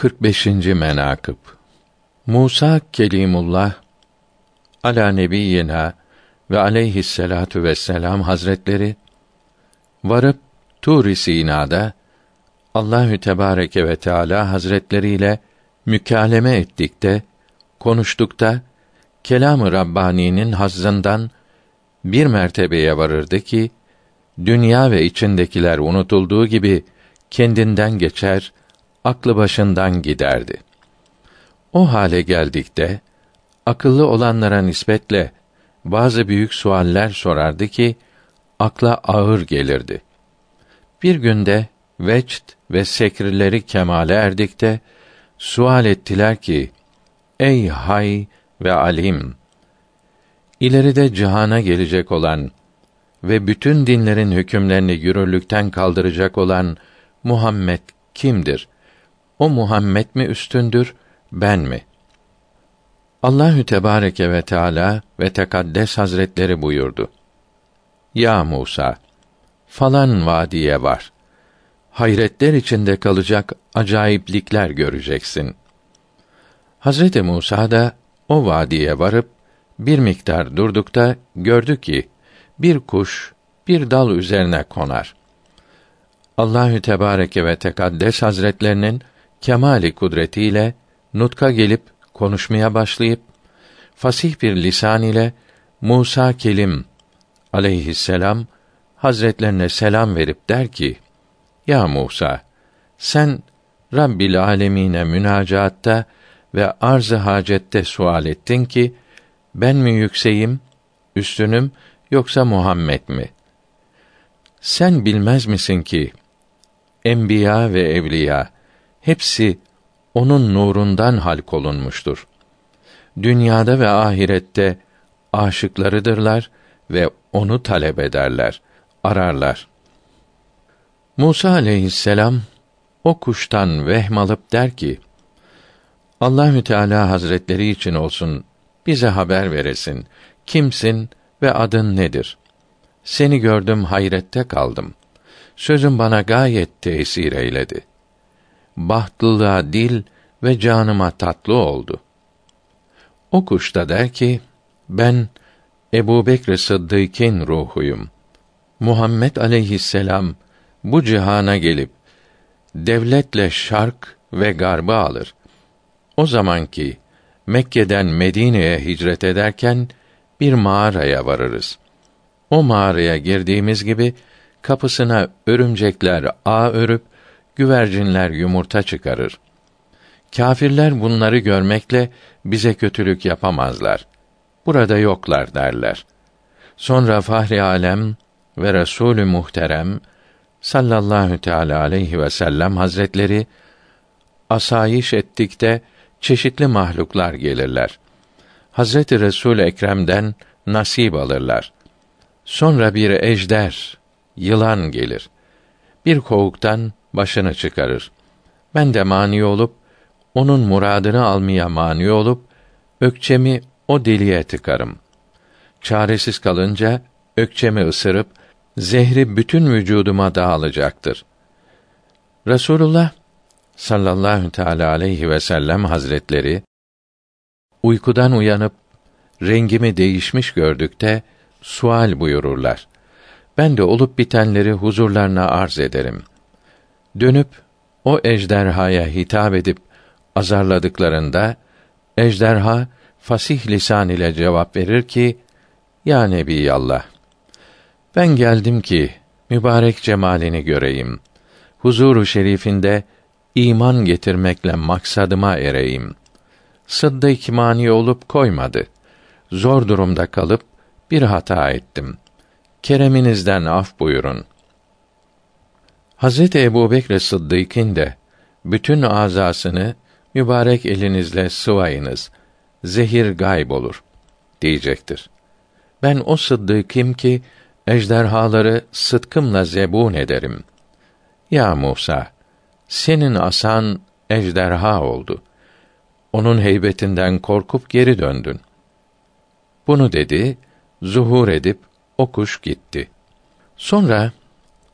45. menakıb Musa Kelimullah ala nebiyyina ve aleyhisselatu vesselam hazretleri varıp Tur-i Sina'da Allahü Tebareke ve Teala Hazretleri ile mükaleme ettikte, konuştukta kelam-ı Rabbani'nin hazzından bir mertebeye varırdı ki dünya ve içindekiler unutulduğu gibi kendinden geçer, aklı başından giderdi. O hale geldikte akıllı olanlara nispetle bazı büyük sualler sorardı ki akla ağır gelirdi. Bir günde vecd ve sekirleri kemale erdikte sual ettiler ki: Ey hay ve alim! İleride cihana gelecek olan ve bütün dinlerin hükümlerini yürürlükten kaldıracak olan Muhammed kimdir? O Muhammed mi üstündür, ben mi? Allahü Tebareke ve Teala ve Tekaddes Hazretleri buyurdu. Ya Musa, falan vadiye var. Hayretler içinde kalacak acayiplikler göreceksin. Hazreti Musa da o vadiye varıp bir miktar durdukta gördü ki bir kuş bir dal üzerine konar. Allahü Tebareke ve Tekaddes Hazretlerinin kemali kudretiyle nutka gelip konuşmaya başlayıp fasih bir lisan ile Musa kelim aleyhisselam hazretlerine selam verip der ki: Ya Musa, sen Rabbil alemine münacaatta ve arz-ı hacette sual ettin ki ben mi yükseğim, üstünüm yoksa Muhammed mi? Sen bilmez misin ki enbiya ve evliya hepsi onun nurundan halk olunmuştur. Dünyada ve ahirette aşıklarıdırlar ve onu talep ederler, ararlar. Musa aleyhisselam o kuştan vehm alıp der ki: Allahü Teala Hazretleri için olsun bize haber veresin. Kimsin ve adın nedir? Seni gördüm hayrette kaldım. Sözün bana gayet tesir eyledi. Bahtlılığa dil ve canıma tatlı oldu. O kuş da der ki, ben Ebu Bekr Sıddık'ın ruhuyum. Muhammed aleyhisselam bu cihana gelip devletle şark ve garbı alır. O zamanki Mekke'den Medine'ye hicret ederken bir mağaraya varırız. O mağaraya girdiğimiz gibi kapısına örümcekler ağ örüp güvercinler yumurta çıkarır. Kâfirler bunları görmekle bize kötülük yapamazlar. Burada yoklar derler. Sonra Fahri Alem ve Resulü Muhterem sallallahu teala aleyhi ve sellem hazretleri asayiş ettikte çeşitli mahluklar gelirler. Hazreti Resul Ekrem'den nasip alırlar. Sonra bir ejder, yılan gelir. Bir kovuktan başını çıkarır. Ben de mani olup onun muradını almaya mani olup ökçemi o deliğe tıkarım. Çaresiz kalınca ökçemi ısırıp zehri bütün vücuduma dağılacaktır. Resulullah sallallahu teala aleyhi ve sellem hazretleri uykudan uyanıp rengimi değişmiş gördükte sual buyururlar. Ben de olup bitenleri huzurlarına arz ederim. Dönüp o ejderhaya hitap edip azarladıklarında ejderha fasih lisan ile cevap verir ki: Ya Nebiyallah, ben geldim ki mübarek cemalini göreyim. Huzuru şerifinde iman getirmekle maksadıma ereyim. Sıddık mani olup koymadı. Zor durumda kalıp bir hata ettim. Kereminizden af buyurun. Hazreti Ebubekr Sıddık'ın de bütün azasını mübarek elinizle sıvayınız. Zehir gayb olur diyecektir. Ben o sıddıkım ki ejderhaları sıdkımla zebun ederim. Ya Musa, senin asan ejderha oldu. Onun heybetinden korkup geri döndün. Bunu dedi, zuhur edip o kuş gitti. Sonra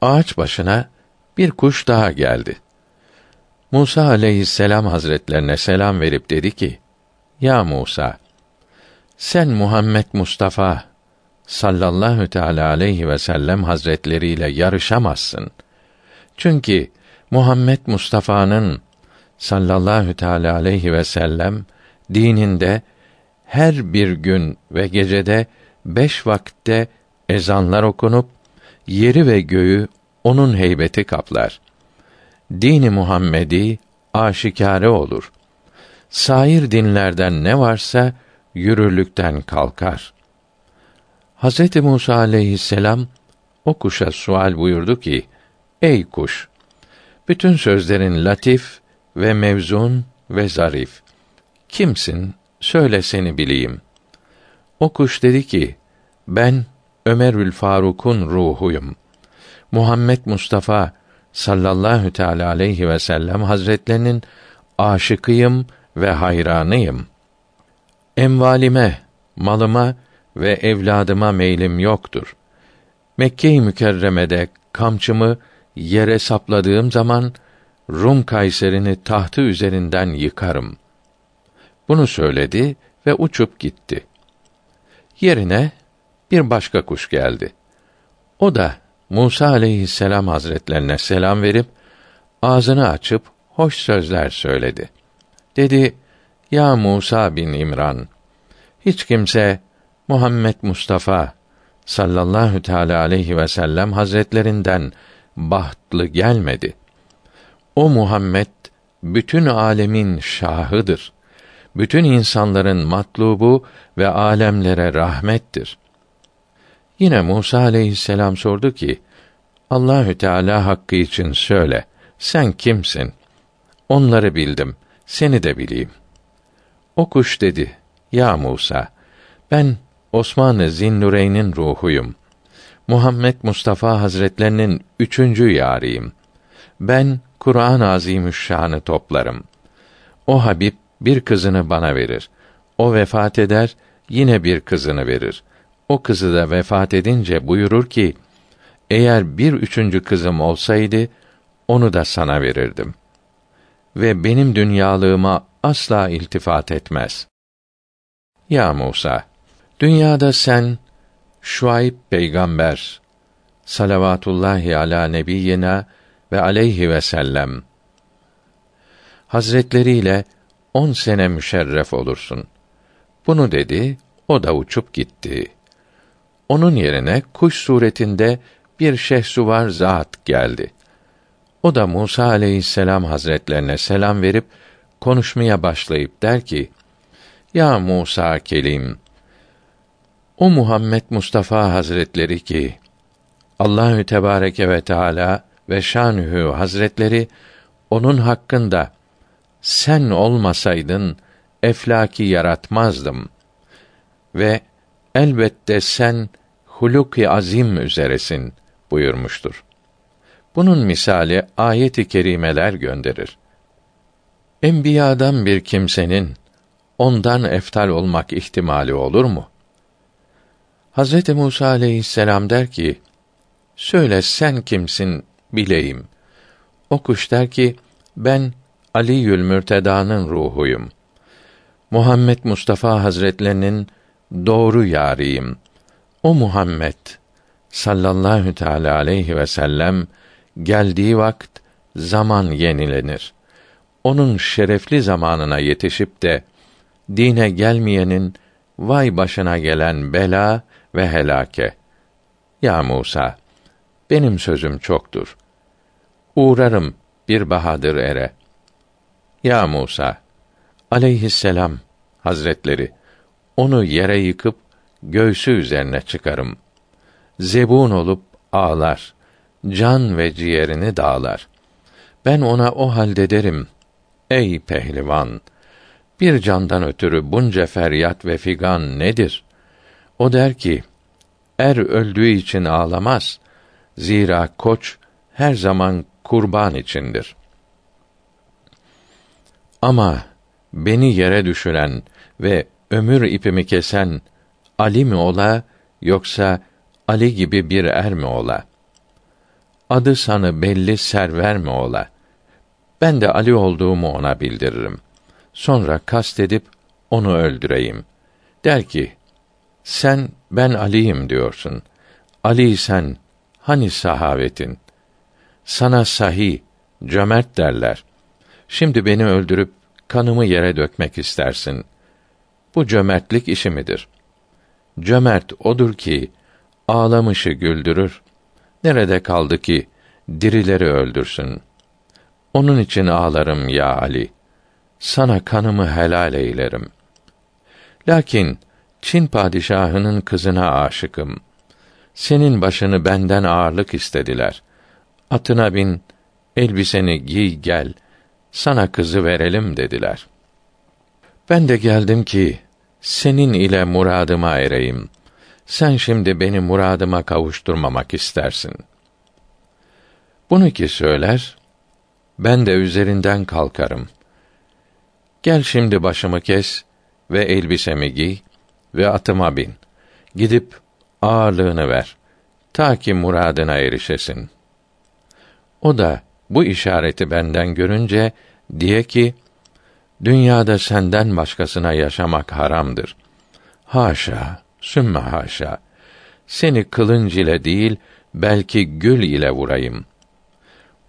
ağaç başına bir kuş daha geldi. Musa aleyhisselam hazretlerine selam verip dedi ki: Ya Musa, sen Muhammed Mustafa sallallahu teala aleyhi ve sellem hazretleriyle yarışamazsın. Çünkü Muhammed Mustafa'nın sallallahu teala aleyhi ve sellem dininde her bir gün ve gecede beş vakitte ezanlar okunup yeri ve göğü onun heybeti kaplar. Dini Muhammedi aşikare olur. Sair dinlerden ne varsa yürürlükten kalkar. Hazreti Musa aleyhisselam o kuşa sual buyurdu ki: Ey kuş! Bütün sözlerin latif ve mevzun ve zarif. Kimsin? Söyle seni bileyim. O kuş dedi ki: Ben Ömerül Faruk'un ruhuyum. Muhammed Mustafa sallallahu teala aleyhi ve sellem hazretlerinin aşıkıyım ve hayranıyım. Emvalime, malıma ve evladıma meylim yoktur. Mekke-i Mükerreme'de kamçımı yere sapladığım zaman Rum Kayserini tahtı üzerinden yıkarım. Bunu söyledi ve uçup gitti. Yerine bir başka kuş geldi. O da Musa aleyhisselam hazretlerine selam verip ağzını açıp hoş sözler söyledi. Dedi: Ya Musa bin İmran, hiç kimse Muhammed Mustafa sallallahu teala aleyhi ve sellem hazretlerinden bahtlı gelmedi. O Muhammed bütün alemin şahıdır. Bütün insanların matlubu ve alemlere rahmettir. Yine Musa aleyhisselam sordu ki: Allahü Teala hakkı için söyle. Sen kimsin? Onları bildim. Seni de bileyim. O kuş dedi: Ya Musa, ben Osman-ı Zinnureyn'in ruhuyum. Muhammed Mustafa Hazretlerinin üçüncü yarıyım. Ben Kur'an-ı Azimüşşan'ı toplarım. O Habib bir kızını bana verir. O vefat eder, yine bir kızını verir. O kızı da vefat edince buyurur ki, eğer bir üçüncü kızım olsaydı, onu da sana verirdim. Ve benim dünyalığıma asla iltifat etmez. Ya Musa, dünyada sen, Şuayb peygamber, salavatullahi ala nebiyyina ve aleyhi ve sellem, hazretleriyle on sene müşerref olursun. Bunu dedi, o da uçup gitti. Onun yerine kuş suretinde bir şehsuvar zat geldi. O da Musa aleyhisselam hazretlerine selam verip konuşmaya başlayıp der ki: Ya Musa kelim, o Muhammed Mustafa Hazretleri ki Allahü Tebareke ve Teala ve Şanühü Hazretleri onun hakkında sen olmasaydın eflaki yaratmazdım ve elbette sen huluk-i azim üzeresin buyurmuştur. Bunun misali ayet-i kerimeler gönderir. Enbiyadan bir kimsenin ondan eftal olmak ihtimali olur mu? Hazreti Musa aleyhisselam der ki, söyle sen kimsin bileyim. O kuş der ki, ben Ali Yülmürteda'nın ruhuyum. Muhammed Mustafa Hazretlerinin doğru yarıyım. O Muhammed sallallahu teala aleyhi ve sellem geldiği vakt zaman yenilenir. Onun şerefli zamanına yetişip de dine gelmeyenin vay başına gelen bela ve helake. Ya Musa, benim sözüm çoktur. Uğrarım bir bahadır ere. Ya Musa, aleyhisselam hazretleri, onu yere yıkıp göğsü üzerine çıkarım. Zebun olup ağlar, can ve ciğerini dağlar. Ben ona o halde derim, ey pehlivan, bir candan ötürü bunca feryat ve figan nedir? O der ki, er öldüğü için ağlamaz. Zira koç her zaman kurban içindir. Ama beni yere düşüren ve ömür ipimi kesen Ali mi ola yoksa Ali gibi bir er mi ola? Adı sanı belli server mi ola? Ben de Ali olduğumu ona bildiririm. Sonra kastedip onu öldüreyim. Der ki, sen ben Ali'yim diyorsun. Ali sen, hani sahavetin? Sana sahi, cömert derler. Şimdi beni öldürüp kanımı yere dökmek istersin. Bu cömertlik işi midir? Cömert odur ki ağlamışı güldürür. Nerede kaldı ki dirileri öldürsün? Onun için ağlarım ya Ali. Sana kanımı helal eylerim. Lakin Çin padişahının kızına aşıkım. Senin başını benden ağırlık istediler. Atına bin, elbiseni giy gel, sana kızı verelim dediler. Ben de geldim ki senin ile muradıma ereyim. Sen şimdi beni muradıma kavuşturmamak istersin. Bunu ki söyler, ben de üzerinden kalkarım. Gel şimdi başımı kes ve elbisemi giy ve atıma bin. Gidip ağırlığını ver. Ta ki muradına erişesin. O da bu işareti benden görünce diye ki dünyada senden başkasına yaşamak haramdır. Haşa, sümme haşa. Seni kılınç ile değil, belki gül ile vurayım.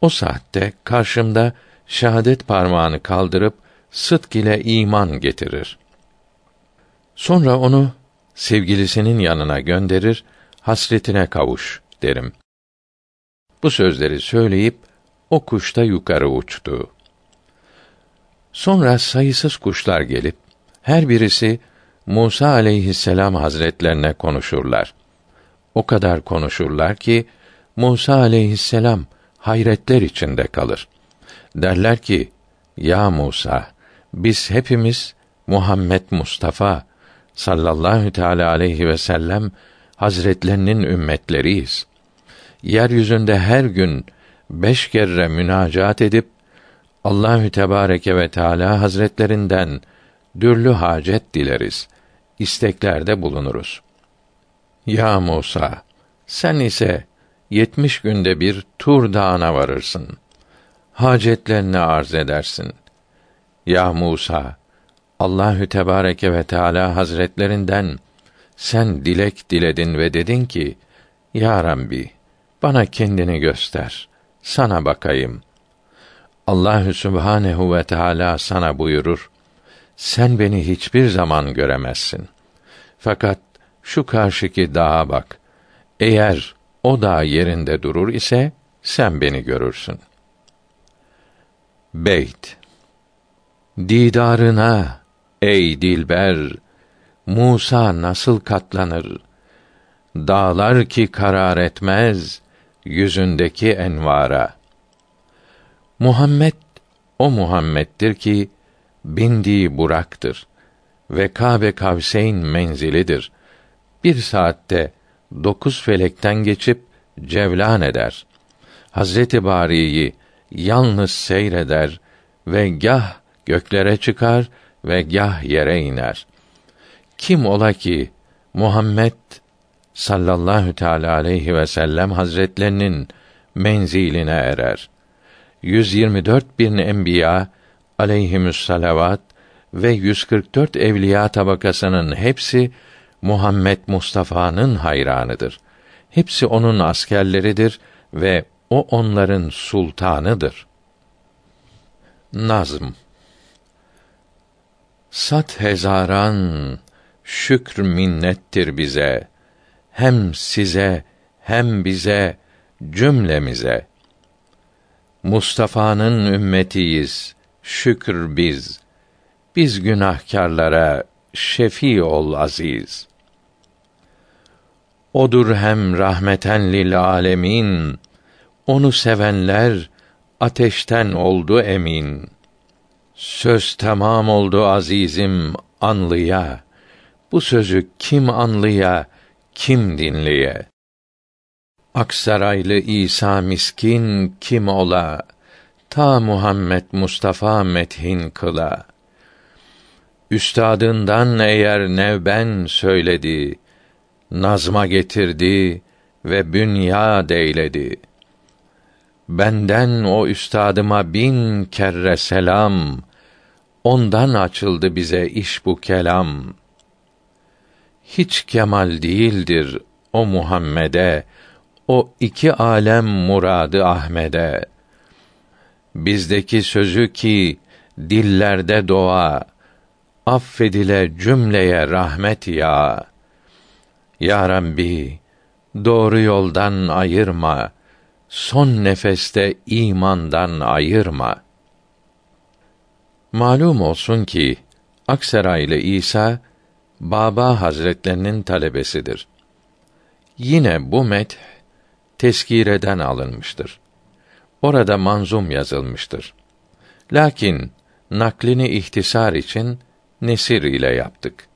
O saatte karşımda şahadet parmağını kaldırıp sıdk ile iman getirir. Sonra onu sevgilisinin yanına gönderir, hasretine kavuş derim. Bu sözleri söyleyip o kuş da yukarı uçtu. Sonra sayısız kuşlar gelip her birisi Musa aleyhisselam hazretlerine konuşurlar. O kadar konuşurlar ki Musa aleyhisselam hayretler içinde kalır. Derler ki: Ya Musa, biz hepimiz Muhammed Mustafa sallallahu teala aleyhi ve sellem hazretlerinin ümmetleriyiz. Yeryüzünde her gün beş kere münacat edip Allahü Tebareke ve Teala Hazretlerinden dürlü hacet dileriz. isteklerde bulunuruz. Ya Musa, sen ise yetmiş günde bir Tur Dağı'na varırsın. Hacetlerini arz edersin. Ya Musa, Allahü Tebareke ve Teala Hazretlerinden sen dilek diledin ve dedin ki: Ya Rabbi, bana kendini göster. Sana bakayım. Allahü Sübhanehu ve Teala sana buyurur: Sen beni hiçbir zaman göremezsin. Fakat şu karşıki dağa bak. Eğer o dağ yerinde durur ise sen beni görürsün. Beyt Didarına ey dilber Musa nasıl katlanır? Dağlar ki karar etmez yüzündeki envara. Muhammed o Muhammed'dir ki bindiği buraktır ve Kabe Kavseyn menzilidir. Bir saatte dokuz felekten geçip cevlan eder. Hazreti Bari'yi yalnız seyreder ve gah göklere çıkar ve gah yere iner. Kim ola ki Muhammed sallallahu teala aleyhi ve sellem hazretlerinin menziline erer. 124 bin enbiya aleyhimüs salavat ve 144 evliya tabakasının hepsi Muhammed Mustafa'nın hayranıdır. Hepsi onun askerleridir ve o onların sultanıdır. Nazm Sat hezaran şükr minnettir bize. Hem size hem bize cümlemize. Mustafa'nın ümmetiyiz. Şükür biz. Biz günahkarlara şefi ol aziz. Odur hem rahmeten lil alemin. Onu sevenler ateşten oldu emin. Söz tamam oldu azizim anlıya. Bu sözü kim anlıya, kim dinleye? Aksaraylı İsa miskin kim ola? Ta Muhammed Mustafa methin kıla. Üstadından eğer nevben söyledi, nazma getirdi ve bünya eyledi. Benden o üstadıma bin kere selam. Ondan açıldı bize iş bu kelam. Hiç kemal değildir o Muhammed'e, o iki alem muradı Ahmed'e. Bizdeki sözü ki dillerde doğa, affedile cümleye rahmet ya. Ya Rabbi, doğru yoldan ayırma, son nefeste imandan ayırma. Malum olsun ki Aksaray İsa Baba Hazretlerinin talebesidir. Yine bu met teskireden alınmıştır. Orada manzum yazılmıştır. Lakin naklini ihtisar için nesir ile yaptık.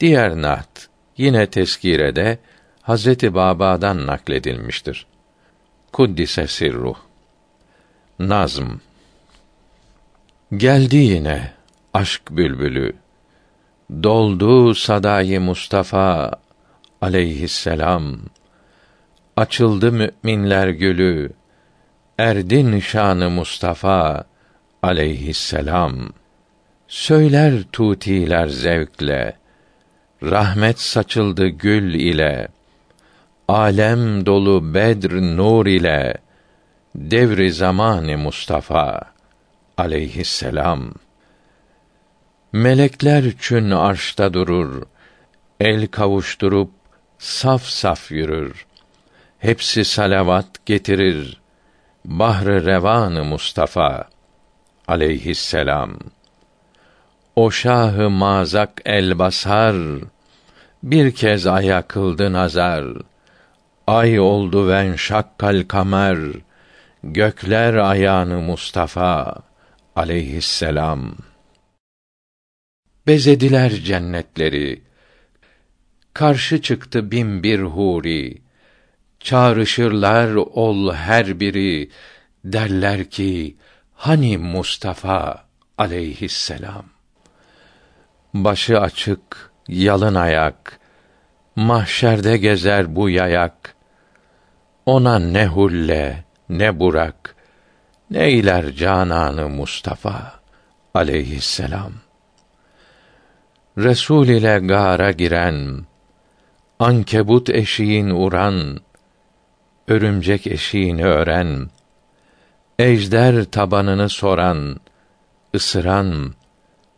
Diğer naht yine teskirede Hazreti Baba'dan nakledilmiştir. Kuddise sirruh. Nazm Geldi yine aşk bülbülü. Doldu sadayı Mustafa aleyhisselam. Açıldı müminler gülü. Erdi nişanı Mustafa aleyhisselam. Söyler tutiler zevkle. Rahmet saçıldı gül ile. Alem dolu Bedr nur ile. Devri zamanı Mustafa aleyhisselam. Melekler çün arşta durur. El kavuşturup saf saf yürür. Hepsi salavat getirir. Bahrı revanı Mustafa aleyhisselam. O şahı mazak el basar, bir kez aya kıldı nazar. Ay oldu ven şakkal kamer, gökler ayağını Mustafa aleyhisselam. Bezediler cennetleri, karşı çıktı bin bir huri, çağrışırlar ol her biri, derler ki, hani Mustafa aleyhisselam. Başı açık, yalın ayak, mahşerde gezer bu yayak. Ona ne hulle, ne burak, ne iler cananı Mustafa aleyhisselam. Resul ile gara giren, ankebut eşiğin uran, örümcek eşiğini ören, ejder tabanını soran, ısıran,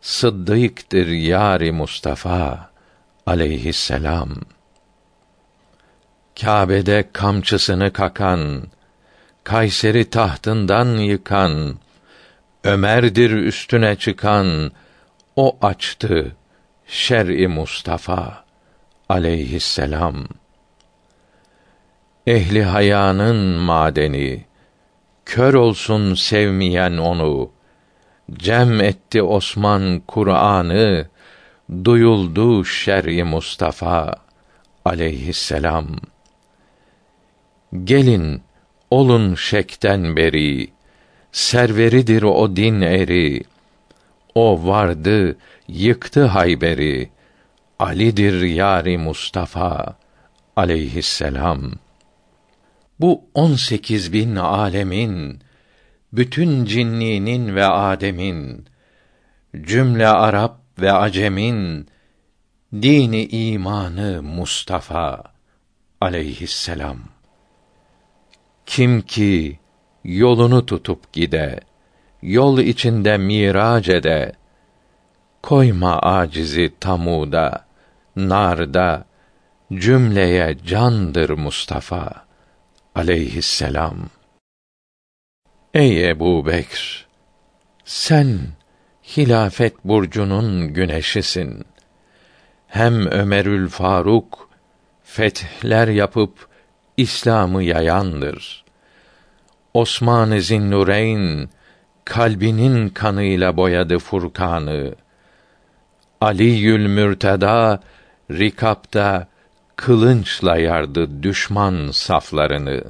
sıddıktır yari Mustafa aleyhisselam. Kâbe'de kamçısını kakan, Kayseri tahtından yıkan, Ömer'dir üstüne çıkan, o açtı şer'i Mustafa aleyhisselam. Ehli hayanın madeni, kör olsun sevmeyen onu, cem etti Osman Kur'an'ı, duyuldu şer'i Mustafa aleyhisselam. Gelin, olun şekten beri, serveridir o din eri. O vardı, yıktı Hayber'i. Ali'dir yari Mustafa aleyhisselam. Bu on sekiz bin alemin, bütün cinninin ve Adem'in, cümle Arap ve Acem'in, dini imanı Mustafa aleyhisselam. Kim ki yolunu tutup gide, yol içinde mirac ede, koyma acizi tamuda, narda, cümleye candır Mustafa aleyhisselam. Ey Ebu Bekr! Sen hilafet burcunun güneşisin. Hem Ömerül Faruk fethler yapıp İslam'ı yayandır. Osman-ı Zinnureyn kalbinin kanıyla boyadı Furkan'ı. Ali'yül Mürteda rikapta kılınçla yardı düşman saflarını.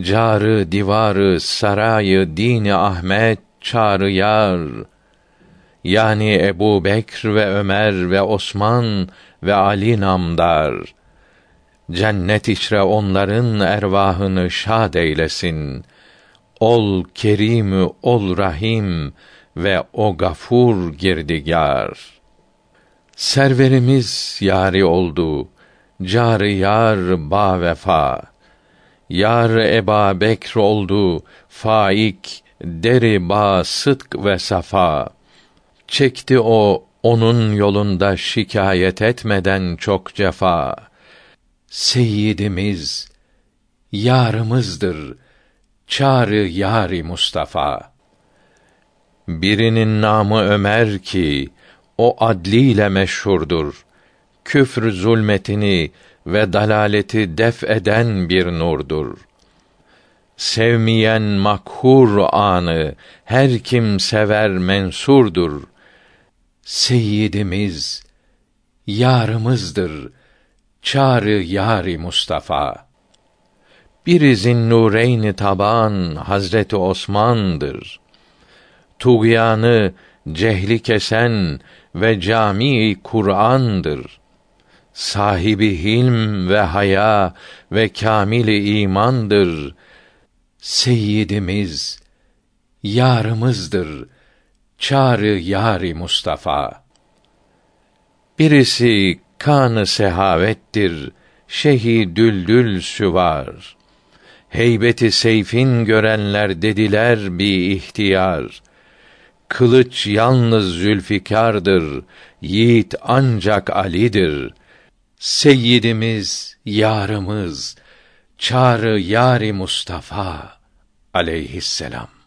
Carı divarı sarayı dini Ahmet çağrı yar. Yani Ebu Bekr ve Ömer ve Osman ve Ali namdar. cennet içre onların ervahını şad eylesin. Ol Kerimü ol Rahim ve o gafur girdigar. Serverimiz yari oldu, cari yar ba vefa. Yar Eba Bekr oldu, faik, deri ba sıdk ve safa. Çekti o onun yolunda şikayet etmeden çok cefa. Seyyidimiz yarımızdır. Çağrı yari Mustafa. Birinin namı Ömer ki o adliyle meşhurdur. Küfr zulmetini ve dalaleti def eden bir nurdur. Sevmeyen makhur anı her kim sever mensurdur. Seyyidimiz yarımızdır. Çağrı yari Mustafa. Bir izin nureyni taban Hazreti Osman'dır. Tuğyanı cehli kesen ve cami Kur'an'dır. Sahibi hilm ve haya ve kamili imandır. Seyyidimiz yarımızdır. Çağrı yari Mustafa. Birisi kanı sehavettir. Şehi düldül süvar. Heybeti seyfin görenler dediler bir ihtiyar. Kılıç yalnız Zülfikar'dır, yiğit ancak Ali'dir. Seyyidimiz, yarımız, çağrı yari Mustafa aleyhisselam.